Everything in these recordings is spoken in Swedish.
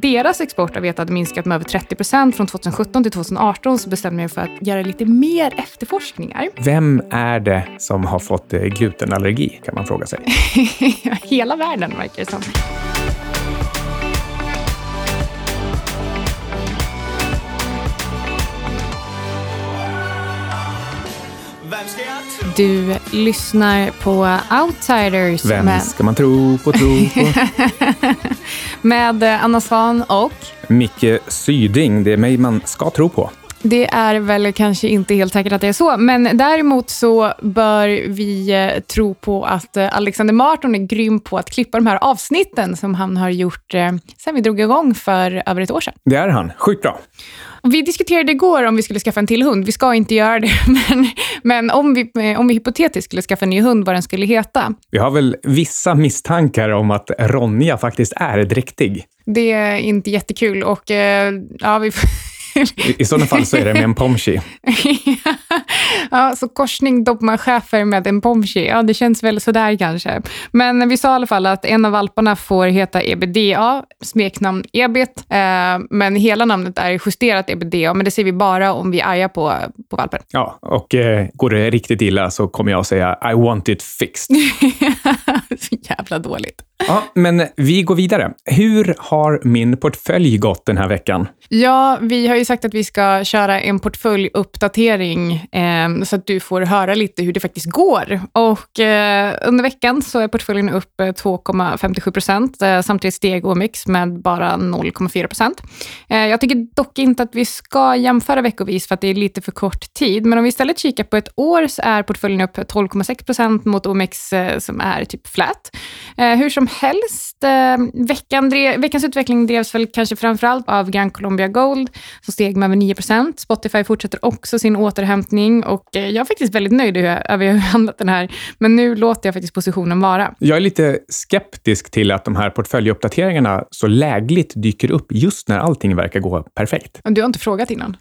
deras export av vete hade minskat med över 30 procent från 2017 till 2018 så bestämde jag mig för att göra lite mer efterforskningar. Vem är det som har fått eh, glutenallergi, kan man fråga sig. Hela världen, verkar det som. Du lyssnar på Outsiders. Vem med, ska man tro på, tro på? med Anna Svan och Micke Syding, det är mig man ska tro på. Det är väl kanske inte helt säkert att det är så, men däremot så bör vi eh, tro på att eh, Alexander Marton är grym på att klippa de här avsnitten som han har gjort eh, sen vi drog igång för över ett år sedan. Det är han. Sjukt bra. Vi diskuterade igår om vi skulle skaffa en till hund. Vi ska inte göra det, men, men om, vi, om vi hypotetiskt skulle skaffa en ny hund, vad den skulle heta. Vi har väl vissa misstankar om att Ronja faktiskt är dräktig. Det är inte jättekul och ja, vi får i, sådana fall så är det med en pomchi. ja, så korsning Dobermann-schäfer med en pomchi, ja det känns väl sådär kanske. Men vi sa i alla fall att en av valparna får heta EBDA, smeknamn Ebit, eh, men hela namnet är justerat EBDA, men det ser vi bara om vi är arga på, på valpen. Ja, och eh, går det riktigt illa så kommer jag att säga I want it fixed. så jävla dåligt. Ja, men vi går vidare. Hur har min portfölj gått den här veckan? Ja, vi har ju sagt att vi ska köra en portföljuppdatering eh, så att du får höra lite hur det faktiskt går. Och eh, under veckan så är portföljen upp eh, 2,57 procent. Eh, samtidigt steg OMX med bara 0,4 procent. Eh, jag tycker dock inte att vi ska jämföra veckovis för att det är lite för kort tid. Men om vi istället kikar på ett år så är portföljen upp 12,6 procent mot OMX eh, som är typ flat. Eh, hur som helst, veckan drev, veckans utveckling drevs väl kanske framförallt av Gran Colombia Gold som steg med över 9 Spotify fortsätter också sin återhämtning och eh, jag är faktiskt väldigt nöjd över hur jag handlat den här. Men nu låter jag faktiskt positionen vara. Jag är lite skeptisk till att de här portföljuppdateringarna så lägligt dyker upp just när allting verkar gå perfekt. Du har inte frågat innan.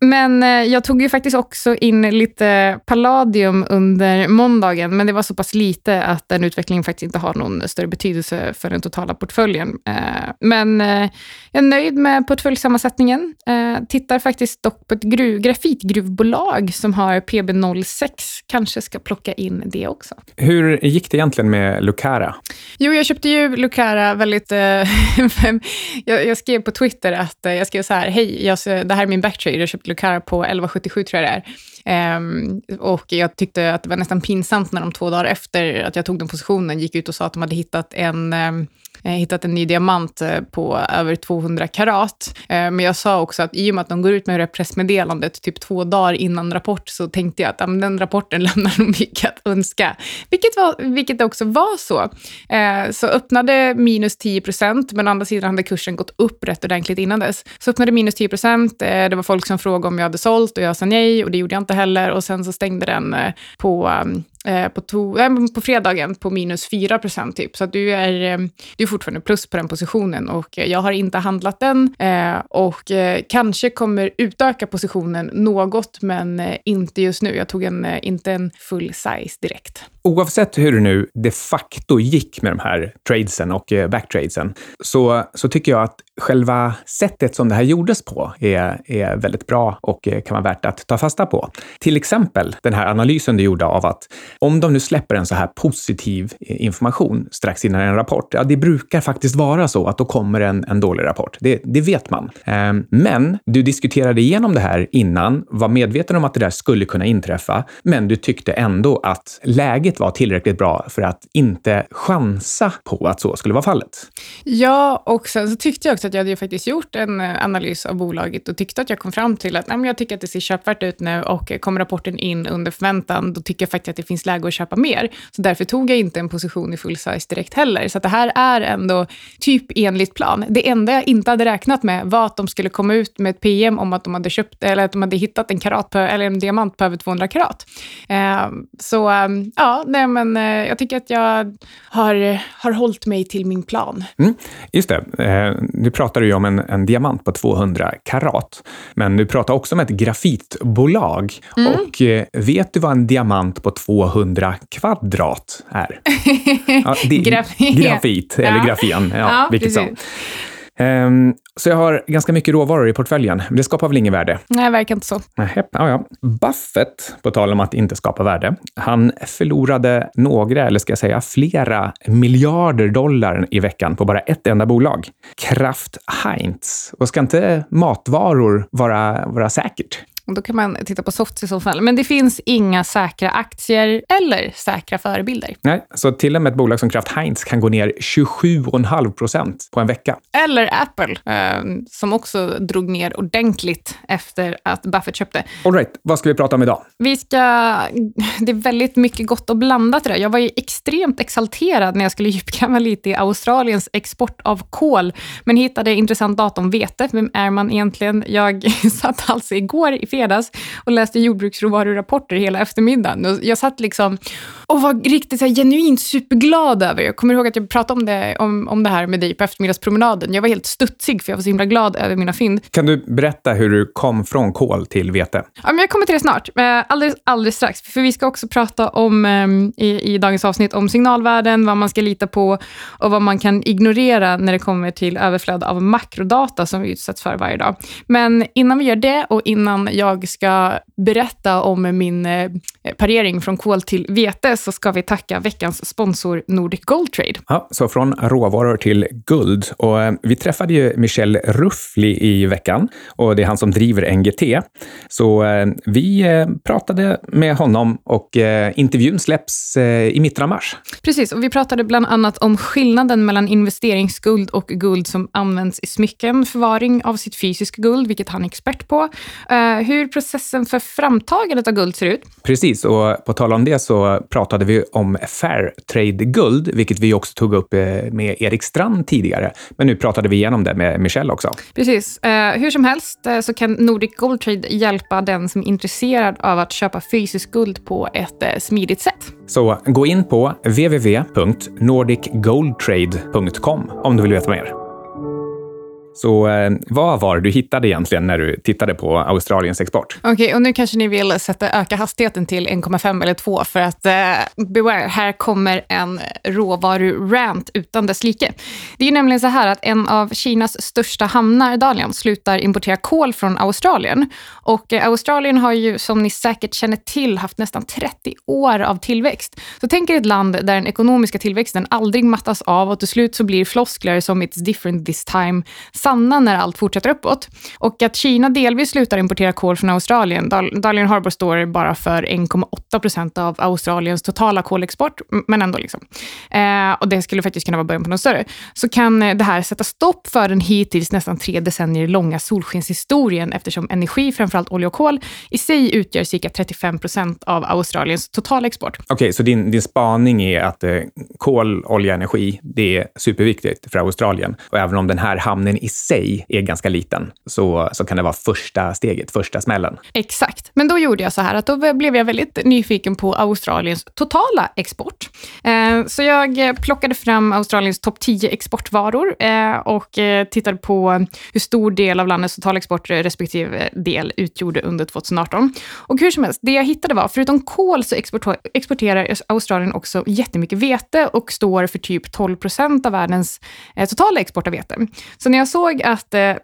Men eh, jag tog ju faktiskt också in lite Palladium under måndagen, men det var så pass lite att den utvecklingen faktiskt inte har någon större betydelse för den totala portföljen. Eh, men jag är nöjd med portföljsammansättningen. Eh, tittar faktiskt dock på ett gruv, grafitgruvbolag som har PB06. Kanske ska plocka in det också. Hur gick det egentligen med Lucara? Jo, jag köpte ju Lucara väldigt... Eh, jag, jag, skrev på Twitter att eh, jag skrev så här, hej, jag, det här är min backtrade. Jag köpte Lucara på 1177 tror jag det är. Um, och jag tyckte att det var nästan pinsamt när de två dagar efter att jag tog den positionen gick ut och sa att de hade hittat en ehm, hittat en ny diamant eh, på över 200 karat. Eh, men jag sa också att i och med att de går ut med det pressmeddelandet typ två dagar innan rapport så tänkte jag att den rapporten lämnar nog mycket att önska. Vilket, var, vilket också var så. Eh, så öppnade minus 10 procent, men å andra sidan hade kursen gått upp rätt ordentligt innan dess. Så öppnade minus 10 procent. Det var folk som frågade om jag hade sålt och jag sa nej och det gjorde jag inte heller. Och sen så stängde den på på, to, äh, på fredagen på minus 4 procent typ. Så du är, du är fortfarande plus på den positionen och eh, jag har inte handlat den eh, och eh, kanske kommer utöka positionen något, men inte just nu. Jag tog en, inte en full size direkt. Oavsett hur det nu de facto gick med de här tradesen och eh, backtradesen så, så tycker jag att själva sättet som det här gjordes på är, är väldigt bra och eh, kan vara värt att ta fasta på. Till exempel den här analysen du gjorde av att om de nu släpper en så här positiv eh, information strax innan en rapport, ja, det brukar faktiskt vara så att då kommer en, en dålig rapport. Det, det vet man. Ehm, men du diskuterade igenom det här innan, var medveten om att det där skulle kunna inträffa, men du tyckte ändå att läget var tillräckligt bra för att inte chansa på att så skulle vara fallet. Ja, och sen så tyckte jag också att jag hade ju faktiskt gjort en eh, analys av bolaget och tyckte att jag kom fram till att nej, men jag tycker att det ser köpvärt ut nu och eh, kom rapporten in under förväntan, då tycker jag faktiskt att det finns läge att köpa mer. Så därför tog jag inte en position i full size direkt heller. Så det här är ändå typ enligt plan. Det enda jag inte hade räknat med var att de skulle komma ut med ett PM om att de hade, köpt, eller att de hade hittat en, karat på, eller en diamant på över 200 karat. Eh, så eh, ja, nej, men eh, jag tycker att jag har, har hållit mig till min plan. Mm, just det. Eh, nu pratar du ju om en, en, diamant på 200 karat, men du pratar också om ett grafitbolag. Mm. Och eh, vet du vad en diamant på 200 kvadrat är? Ja, det, grafit. grafit, eller ja. grafen, ja, ja vilket som. Um, så jag har ganska mycket råvaror i portföljen, men det skapar väl inget värde? Nej, det verkar inte så. Nej, ja, ja. Buffett, på tal om att inte skapa värde, han förlorade några, eller ska jag säga flera, miljarder dollar i veckan på bara ett enda bolag. Kraft Heinz. Och ska inte matvaror vara, vara säkert? Och då kan man titta på Softs i så fall. Men det finns inga säkra aktier eller säkra förebilder. Nej, så till och med ett bolag som Kraft Heinz kan gå ner 27,5 procent på en vecka. Eller Apple, eh, som också drog ner ordentligt efter att Buffett köpte. All right, vad ska vi prata om idag? Vi ska... Det är väldigt mycket gott och blandat idag. Jag var ju extremt exalterad när jag skulle djupgräva lite i Australiens export av kol, men hittade intressant data om vete. Vem är man egentligen? Jag satt alltså igår i fredags och läste jordbruksråvarurapporter hela eftermiddagen. Och jag satt liksom och var riktigt så här, genuint superglad över. Jag kommer ihåg att jag pratade om det, om, om det här med dig på eftermiddagspromenaden. Jag var helt studsig för jag var så himla glad över mina fynd. Kan du berätta hur du kom från kol till vete? Ja, men jag kommer till det snart. Eh, alldeles, alldeles strax. För vi ska också prata om, ehm, i, i dagens avsnitt om signalvärden, vad man ska lita på och vad man kan ignorera när det kommer till överflöd av makrodata som vi utsätts för varje dag. Men innan vi gör det och innan jag ska berätta om min eh, parering från kol till vete så ska vi tacka veckans sponsor Nordic Gold Trade. Ja, så från råvaror till guld. Och eh, vi träffade ju Michel Ruffli i veckan och det är han som driver NGT. Så eh, vi pratade med honom och intervjun släpps i mitten av mars. Precis, och vi pratade bland annat om skillnaden mellan investeringsguld och guld som används i smycken, förvaring av sitt fysiska guld, vilket han är expert på, hur processen för framtagandet av guld ser ut. Precis, och på tal om det så pratade vi om Fairtrade-guld, vilket vi också tog upp eh, med Erik Strand tidigare. Men nu pratade vi igenom det med Michelle också. Precis. Uh, hur som helst uh, så kan Nordic Gold Trade hjälpa den som är intresserad av att köpa fysisk guld på ett smidigt sätt. Så gå in på www.nordicgoldtrade.com om du vill veta mer. Så eh, vad var det du hittade egentligen när du tittade på Australiens export? Okej, okay, och nu kanske ni vill sätta öka hastigheten till 1,5 eller 2 för att eh, beware, här kommer en råvarurant utan dess like. Det är ju nämligen så här att en av Kinas största hamnar, Dalian, slutar importera kol från Australien. Och eh, Australien har ju, som ni säkert känner till, haft nästan 30 år av tillväxt. Så tänk er ett land där den ekonomiska tillväxten aldrig mattas av och till slut så blir floskler som “it's different this time” sanna när allt fortsätter uppåt. Och att Kina delvis slutar importera kol från Australien. Dalian Harbour står bara för 1,8 procent av Australiens totala kolexport, men ändå. liksom. Eh, och det skulle faktiskt kunna vara början på något större. Så kan eh, det här sätta stopp för den hittills nästan tre decennier långa solskenshistorien eftersom energi, framförallt olja och kol, i sig utgör cirka 35 procent av Australiens totala export. Okej, okay, så din, din spaning är att eh, kol, olja, energi, det är superviktigt för Australien. Och även om den här hamnen i sig är ganska liten, så, så kan det vara första steget, första smällen. Exakt. Men då gjorde jag så här att då blev jag väldigt nyfiken på Australiens totala export. Eh, så jag plockade fram Australiens topp 10 exportvaror eh, och eh, tittade på hur stor del av landets totala export respektive del utgjorde under 2018. Och hur som helst, det jag hittade var, förutom kol så exporterar Australien också jättemycket vete och står för typ 12 procent av världens eh, totala export av vete. Så när jag såg såg att eh,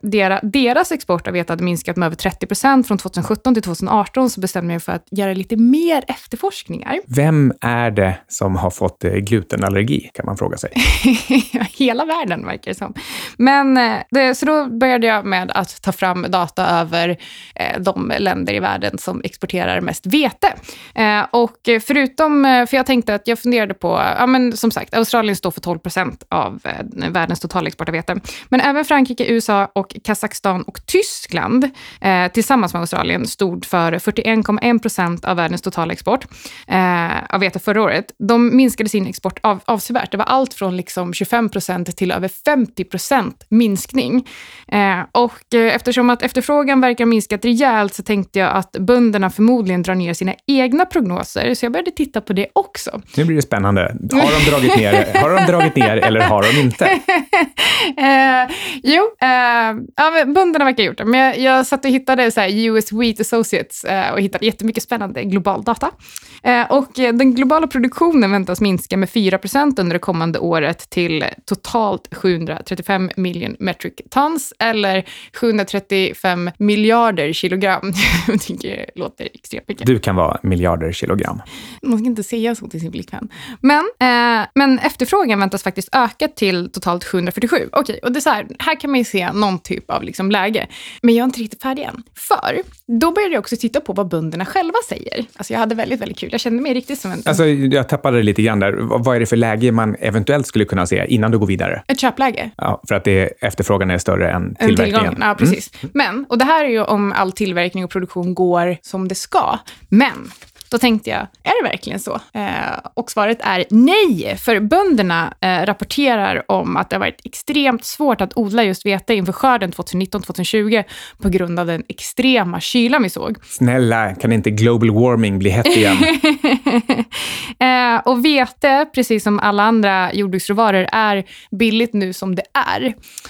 deras export av vete hade minskat med över 30 procent från 2017 till 2018 så bestämde jag mig för att göra lite mer efterforskningar. Vem är det som har fått eh, glutenallergi, kan man fråga sig. Hela världen, verkar det som. Men, eh, det, så då började jag med att ta fram data över eh, de länder i världen som exporterar mest vete. Och förutom, för jag tänkte att jag funderade på, ja men som sagt, Australien står för 12 procent av världens totala export av vete. Men även Frankrike Frankrike, USA och Kazakstan och Tyskland eh, tillsammans med Australien stod för 41,1 procent av världens totala export eh, av vete förra året. De minskade sin export av, avsevärt. Det var allt från liksom 25 procent till över 50 procent minskning. Eh, och eh, eftersom att efterfrågan verkar ha minskat rejält så tänkte jag att bönderna förmodligen drar ner sina egna prognoser, så jag började titta på det också. Nu blir det spännande. Har de dragit ner, har de dragit ner eller har de inte? Jo, eh, ja, bönderna verkar ha gjort det. Men jag, jag satt och hittade så US Wheat Associates eh, och hittade jättemycket spännande global data. Eh, och den globala produktionen väntas minska med 4% under det kommande året till totalt 735 million metric tons eller 735 miljarder kilogram. jag tycker det låter extremt mycket. Du kan vara miljarder kilogram. Man ska inte säga så till sin flickvän. Men, eh, men efterfrågan väntas faktiskt öka till totalt 747. Okej, okay, och det är så här, här kan man ju se någon typ av liksom läge. Men jag är inte riktigt färdig än. För då började jag också titta på vad bönderna själva säger. Alltså jag hade väldigt, väldigt kul. Jag kände mig riktigt som en... Alltså jag tappade lite grann där. Vad är det för läge man eventuellt skulle kunna se innan du går vidare? Ett köpläge. Ja, för att det, efterfrågan är större än tillverkningen. Än ja, precis. Mm. Men, och det här är ju om all tillverkning och produktion går som det ska. Men då tänkte jag, är det verkligen så? Eh, och svaret är nej, för bönderna eh, rapporterar om att det har varit extremt svårt att odla just vete inför skörden 2019-2020 på grund av den extrema kylan vi såg. Snälla, kan inte global warming bli hett igen? eh, och vete, precis som alla andra jordbruksråvaror, är billigt nu som det är.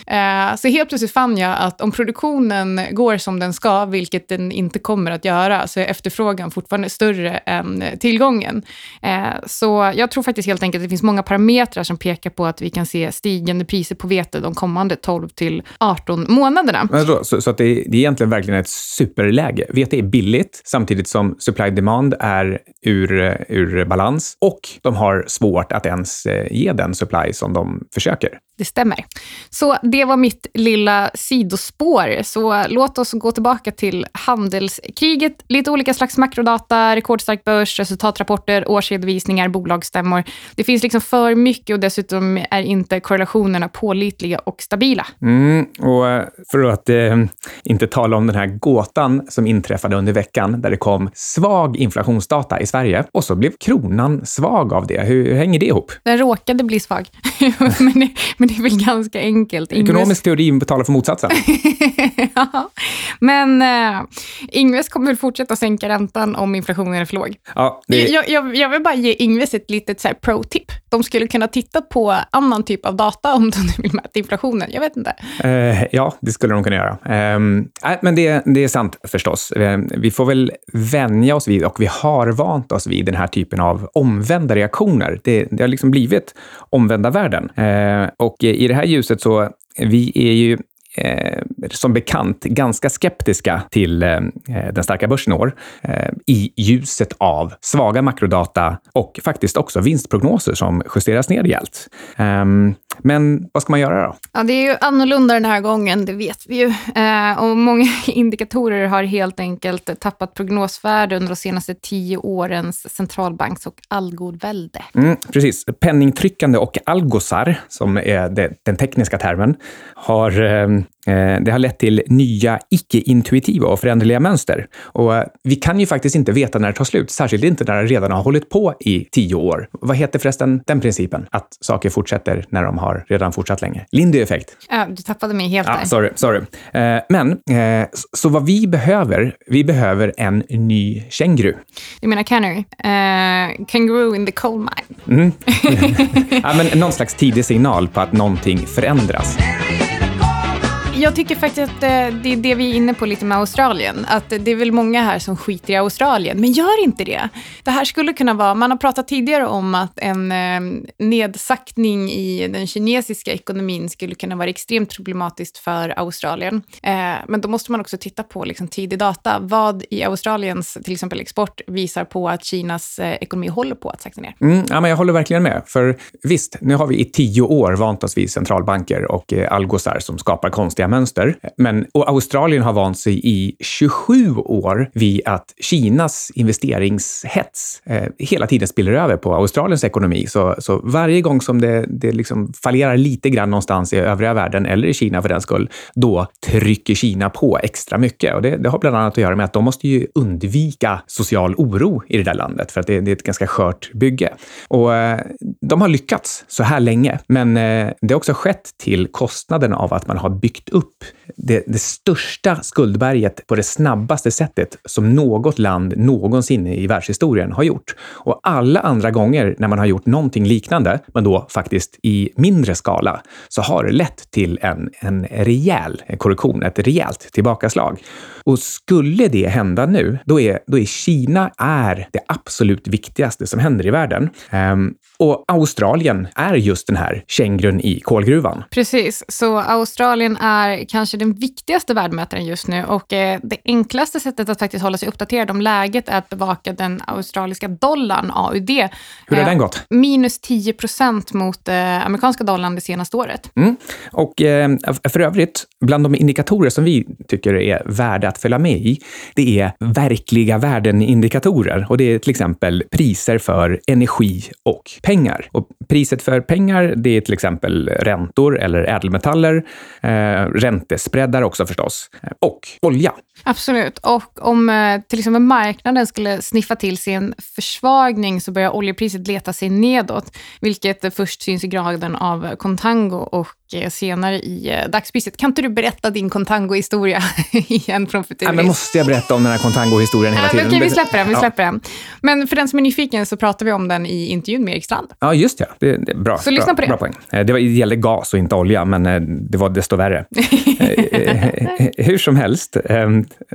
Eh, så helt plötsligt fann jag att om produktionen går som den ska, vilket den inte kommer att göra, så är efterfrågan fortfarande större än tillgången. Eh, så jag tror faktiskt helt enkelt att det finns många parametrar som pekar på att vi kan se stigande priser på vete de kommande 12 till 18 månaderna. Så, så att det, är, det är egentligen verkligen ett superläge. Vete är billigt samtidigt som supply demand är ur, ur balans och de har svårt att ens eh, ge den supply som de försöker. Det stämmer. Så det var mitt lilla sidospår. Så låt oss gå tillbaka till handelskriget. Lite olika slags makrodata, rekordstark börs, resultatrapporter, årsredovisningar, bolagsstämmor. Det finns liksom för mycket och dessutom är inte korrelationerna pålitliga och stabila. Mm, och eh, för att eh, inte tala om den här gåtan som inträffade under veckan där det kom svag inflationsdata i Sverige och så blev kronan svag av det. Hur, hur hänger det ihop? Den råkade bli svag. men, men det är väl ganska enkelt. Ekonomisk teori betalar för motsatsen. ja. Men uh, Ingves kommer väl fortsätta sänka räntan om inflationen är för låg. Ja, det... jag, jag, jag vill bara ge Ingves ett litet pro-tip. De skulle kunna titta på annan typ av data om de vill mäta inflationen. Jag vet inte. Uh, ja, det skulle de kunna göra. Äh, men det, det är sant förstås. Uh, vi får väl vänja oss vid, och vi har vant oss vid den här typen av omvända reaktioner. Det, det har liksom blivit omvända världen. Uh, och i det här ljuset så vi är ju eh, som bekant ganska skeptiska till eh, den starka börsen i år eh, i ljuset av svaga makrodata och faktiskt också vinstprognoser som justeras ner rejält. Um, men vad ska man göra då? Ja, det är ju annorlunda den här gången, det vet vi ju. Eh, och många indikatorer har helt enkelt tappat prognosvärde under de senaste tio årens centralbanks och algovälde. Mm, precis. Penningtryckande och algosar, som är den tekniska termen, har eh, Eh, det har lett till nya icke-intuitiva och föränderliga mönster. Och eh, vi kan ju faktiskt inte veta när det tar slut, särskilt inte när det redan har hållit på i tio år. Vad heter förresten den principen? Att saker fortsätter när de har redan fortsatt länge. Lindy-effekt. Ja, du tappade mig helt ja, där. Sorry, sorry. Eh, men, så vad vi behöver, vi behöver en ny känguru. Du menar canary? Uh, kangaroo in the coal mine? Mm. ja, men någon slags tidig signal på att någonting förändras jag tycker faktiskt att eh, det är det vi är inne på lite med Australien. Att det är väl många här som skiter i Australien, men gör inte det. Det här skulle kunna vara, man har pratat tidigare om att en eh, nedsaktning i den kinesiska ekonomin skulle kunna vara extremt problematiskt för Australien. Eh, men då måste man också titta på liksom, tidig data. Vad i Australiens till exempel export visar på att Kinas ekonomi håller på att sakta ner? Mm, ja, men jag håller verkligen med. För visst, nu har vi i tio år vant oss vid centralbanker och algosar som skapar konstiga mönster. Men, och Australien har vant sig i 27 år vid att Kinas investeringshets eh, hela tiden spiller över på Australiens ekonomi. Så, så varje gång som det, det liksom fallerar lite grann någonstans i övriga världen, eller i Kina för den skull, då trycker Kina på extra mycket. Och det, det har bland annat att göra med att de måste ju undvika social oro i det där landet, för att det, det är ett ganska skört bygge. Och eh, de har lyckats så här länge, men eh, det har också skett till kostnaden av att man har byggt upp upp det, det, största skuldberget på det snabbaste sättet som något land någonsin i världshistorien har gjort. Och alla andra gånger när man har gjort någonting liknande, men då faktiskt i mindre skala, så har det lett till en, en rejäl korrektion, ett rejält tillbakaslag. Och skulle det hända nu, då är, då är Kina är det absolut viktigaste som händer i världen. Um, och Australien är just den här kängrun i kolgruvan. Precis, så Australien är kanske den viktigaste värdemätaren just nu och eh, det enklaste sättet att faktiskt hålla sig uppdaterad om läget är att bevaka den australiska dollarn, AUD. Hur har eh, den gått? Minus 10 procent mot eh, amerikanska dollarn det senaste året. Mm. Och för övrigt, bland de indikatorer som vi tycker är värda att följa med i, det är verkliga värden-indikatorer och det är till exempel priser för energi och pengar. Och priset för pengar, det är till exempel räntor eller ädelmetaller, eh, räntespreadar också förstås, och olja. Absolut. Och om eh, till exempel marknaden skulle sniffa till sig en försvagning så börjar oljepriset leta sig nedåt, vilket först syns i graden av contango och eh, senare i eh, dagspriset. Kan inte du berätta din contango-historia igen från Futuris? Ja, men måste jag berätta om den här contango-historien hela tiden? Okej, vi släpper den. Vi släpper ja. den. Men för den som är nyfiken så pratar vi om den i intervjun med Erik Strand. Ja, just det. det, det bra. Så lyssna på det. Bra poäng. Det, var, det gällde gas och inte olja, men det var desto värre. Hur som helst,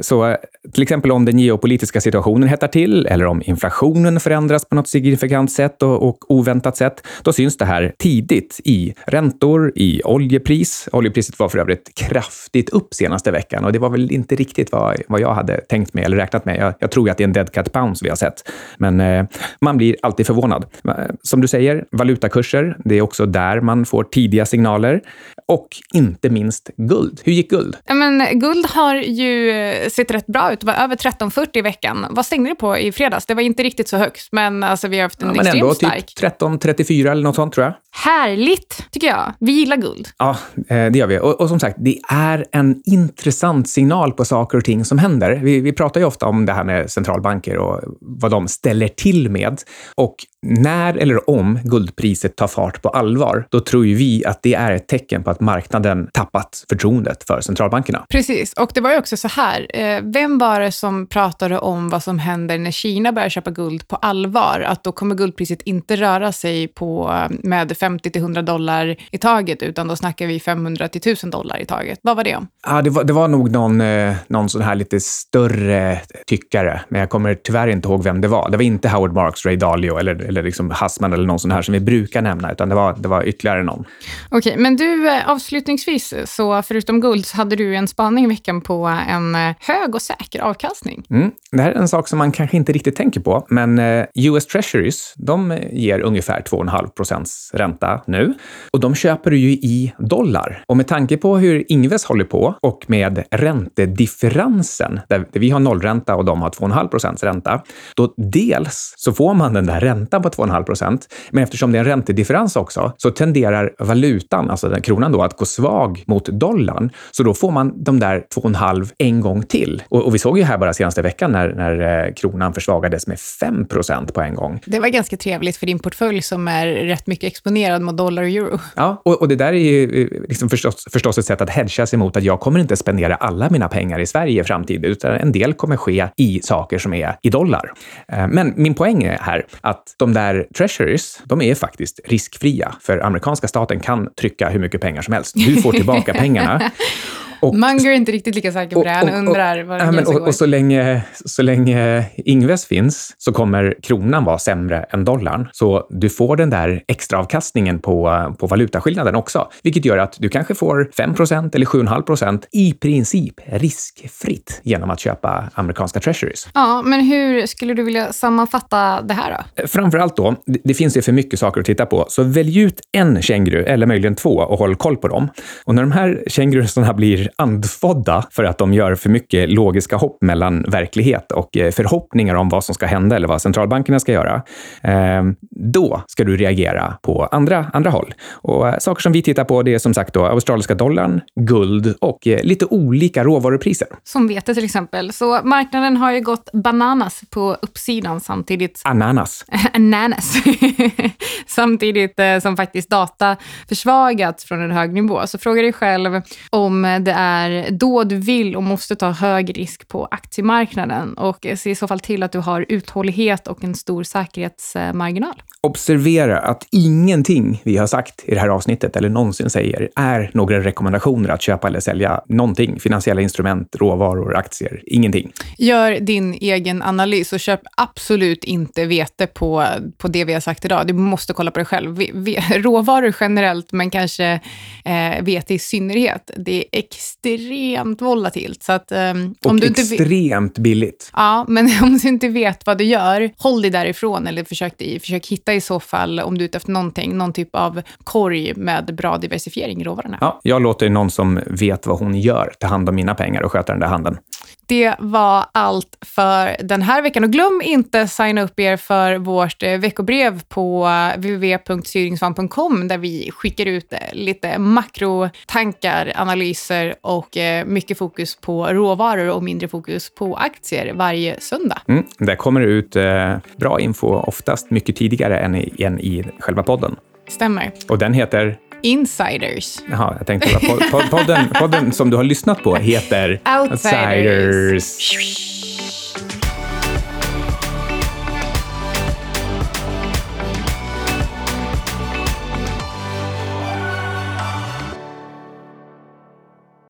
så till exempel om den geopolitiska situationen hettar till eller om inflationen förändras på något signifikant sätt och, och oväntat sätt, då syns det här tidigt i räntor, i oljepris. Oljepriset var för övrigt kraftigt upp senaste veckan och det var väl inte riktigt vad, vad jag hade tänkt mig eller räknat med. Jag, jag tror att det är en dead cat pounds vi har sett, men eh, man blir alltid förvånad. Som du säger, valutakurser, det är också där man får tidiga signaler och inte minst guld. Hur gick guld? Ja, men guld har ju sett rätt bra ut. Det var över 13,40 i veckan. Vad stängde det på i fredags? Det var inte riktigt så högt, men alltså, vi har haft en ja, men extremt ändå, stark. Typ 13,34 eller något sånt tror jag. Härligt, tycker jag. Vi gillar guld. Ja, eh, det gör vi. Och, och, som sagt, det är en intressant signal på saker och ting som händer. Vi, vi pratar ju ofta om det här med centralbanker och vad de ställer till med. Och när eller om guldpriset tar fart på allvar, då tror ju vi att det är ett tecken på att marknaden tappat förtroendet för centralbankerna. Precis, och det var ju också så här. Eh, vem var det som pratade om vad som händer när Kina börjar köpa guld på allvar? Att då kommer guldpriset inte röra sig på, eh, med 50 till 100 dollar i taget, utan då snackar vi 500 till 1000 dollar i taget. Vad var det om? Ja, det var, det var nog någon, eh, någon sån här lite större tyckare, men jag kommer tyvärr inte ihåg vem det var. Det var inte Howard Marks, Ray Dalio eller eller liksom Hassman eller någon sån här som vi brukar nämna, utan det var, det var ytterligare någon. Okej, men du, eh, avslutningsvis, så förutom guld så hade du en spaning i veckan på en eh, hög och säker avkastning. Mm. Det här är en sak som man kanske inte riktigt tänker på, men eh, US Treasuries, de ger ungefär 2,5 procents ränta nu. Och de köper du ju i dollar. Och med tanke på hur Ingves håller på och med räntedifferensen, där vi har nollränta och de har 2,5 procents ränta, då dels så får man den där räntan på 2,5 procent. Men eftersom det är en räntedifferens också så tenderar valutan, alltså den kronan då, att gå svag mot dollarn. Så då får man de där 2,5 en gång till. Och, och, vi såg ju här bara senaste veckan när, när eh, kronan försvagades med 5 procent på en gång. Det var ganska trevligt för din portfölj som är rätt mycket exponerad mot dollar och euro. Ja, och, och det där är ju eh, liksom förstås, förstås ett sätt att hedga sig mot att jag kommer inte spendera alla mina pengar i Sverige i framtiden, utan en del kommer ske i saker som är i dollar. Eh, men min poäng är här att de där treasuries, de är faktiskt riskfria, för amerikanska staten kan trycka hur mycket pengar som helst. Du får tillbaka pengarna. Och, Munger är inte riktigt lika säker på det. Han undrar var ja, men, och, och så, länge, så länge Ingves finns så kommer kronan vara sämre än dollarn. Så du får den där extraavkastningen på, på valutaskillnaden också, vilket gör att du kanske får 5% eller 7,5% i princip riskfritt genom att köpa amerikanska treasuries. Ja, men hur skulle du vilja sammanfatta det här då? Framför allt då, det finns ju för mycket saker att titta på, så välj ut en känguru eller möjligen två och håll koll på dem. Och när de här kängurusarna blir andfådda för att de gör för mycket logiska hopp mellan verklighet och eh, förhoppningar om vad som ska hända eller vad centralbankerna ska göra. Ehm, då ska du reagera på andra, andra håll. Och eh, saker som vi tittar på det är som sagt då australiska dollarn, guld och eh, lite olika råvarupriser. Som vete till exempel. Så marknaden har ju gått bananas på uppsidan samtidigt. Ananas. Ananas. samtidigt som faktiskt data försvagats från en hög nivå. Så fråga dig själv om det är då du vill och måste ta hög risk på aktiemarknaden och se i så fall till att du har uthållighet och en stor säkerhetsmarginal. Observera att ingenting vi har sagt i det här avsnittet eller någonsin säger är några rekommendationer att köpa eller sälja någonting. Finansiella instrument, råvaror, aktier, ingenting. Gör din egen analys och köp absolut inte vete på, på det vi har sagt idag. Du måste kolla på det själv. Vi, vi, råvaror generellt, men kanske eh, vete i synnerhet. Det är extremt volatilt. Så att, eh, och om du extremt inte billigt. Ja, men om du inte vet vad du gör, håll dig därifrån eller försök, försök hitta i så fall, om du är ute efter någonting, någon typ av korg med bra diversifiering i råvarorna. Ja, jag låter någon som vet vad hon gör ta hand om mina pengar och sköta den där handeln. Det var allt för den här veckan. Och glöm inte att signa upp er för vårt eh, veckobrev på www.styringsvan.com där vi skickar ut eh, lite makrotankar, analyser och eh, mycket fokus på råvaror och mindre fokus på aktier varje söndag. Mm, där kommer det ut bra info, oftast mycket tidigare än i, än i själva podden. Stämmer. Och den heter? Insiders. Jaha, jag tänkte på podden, podden som du har lyssnat på heter Outsiders. Outsiders.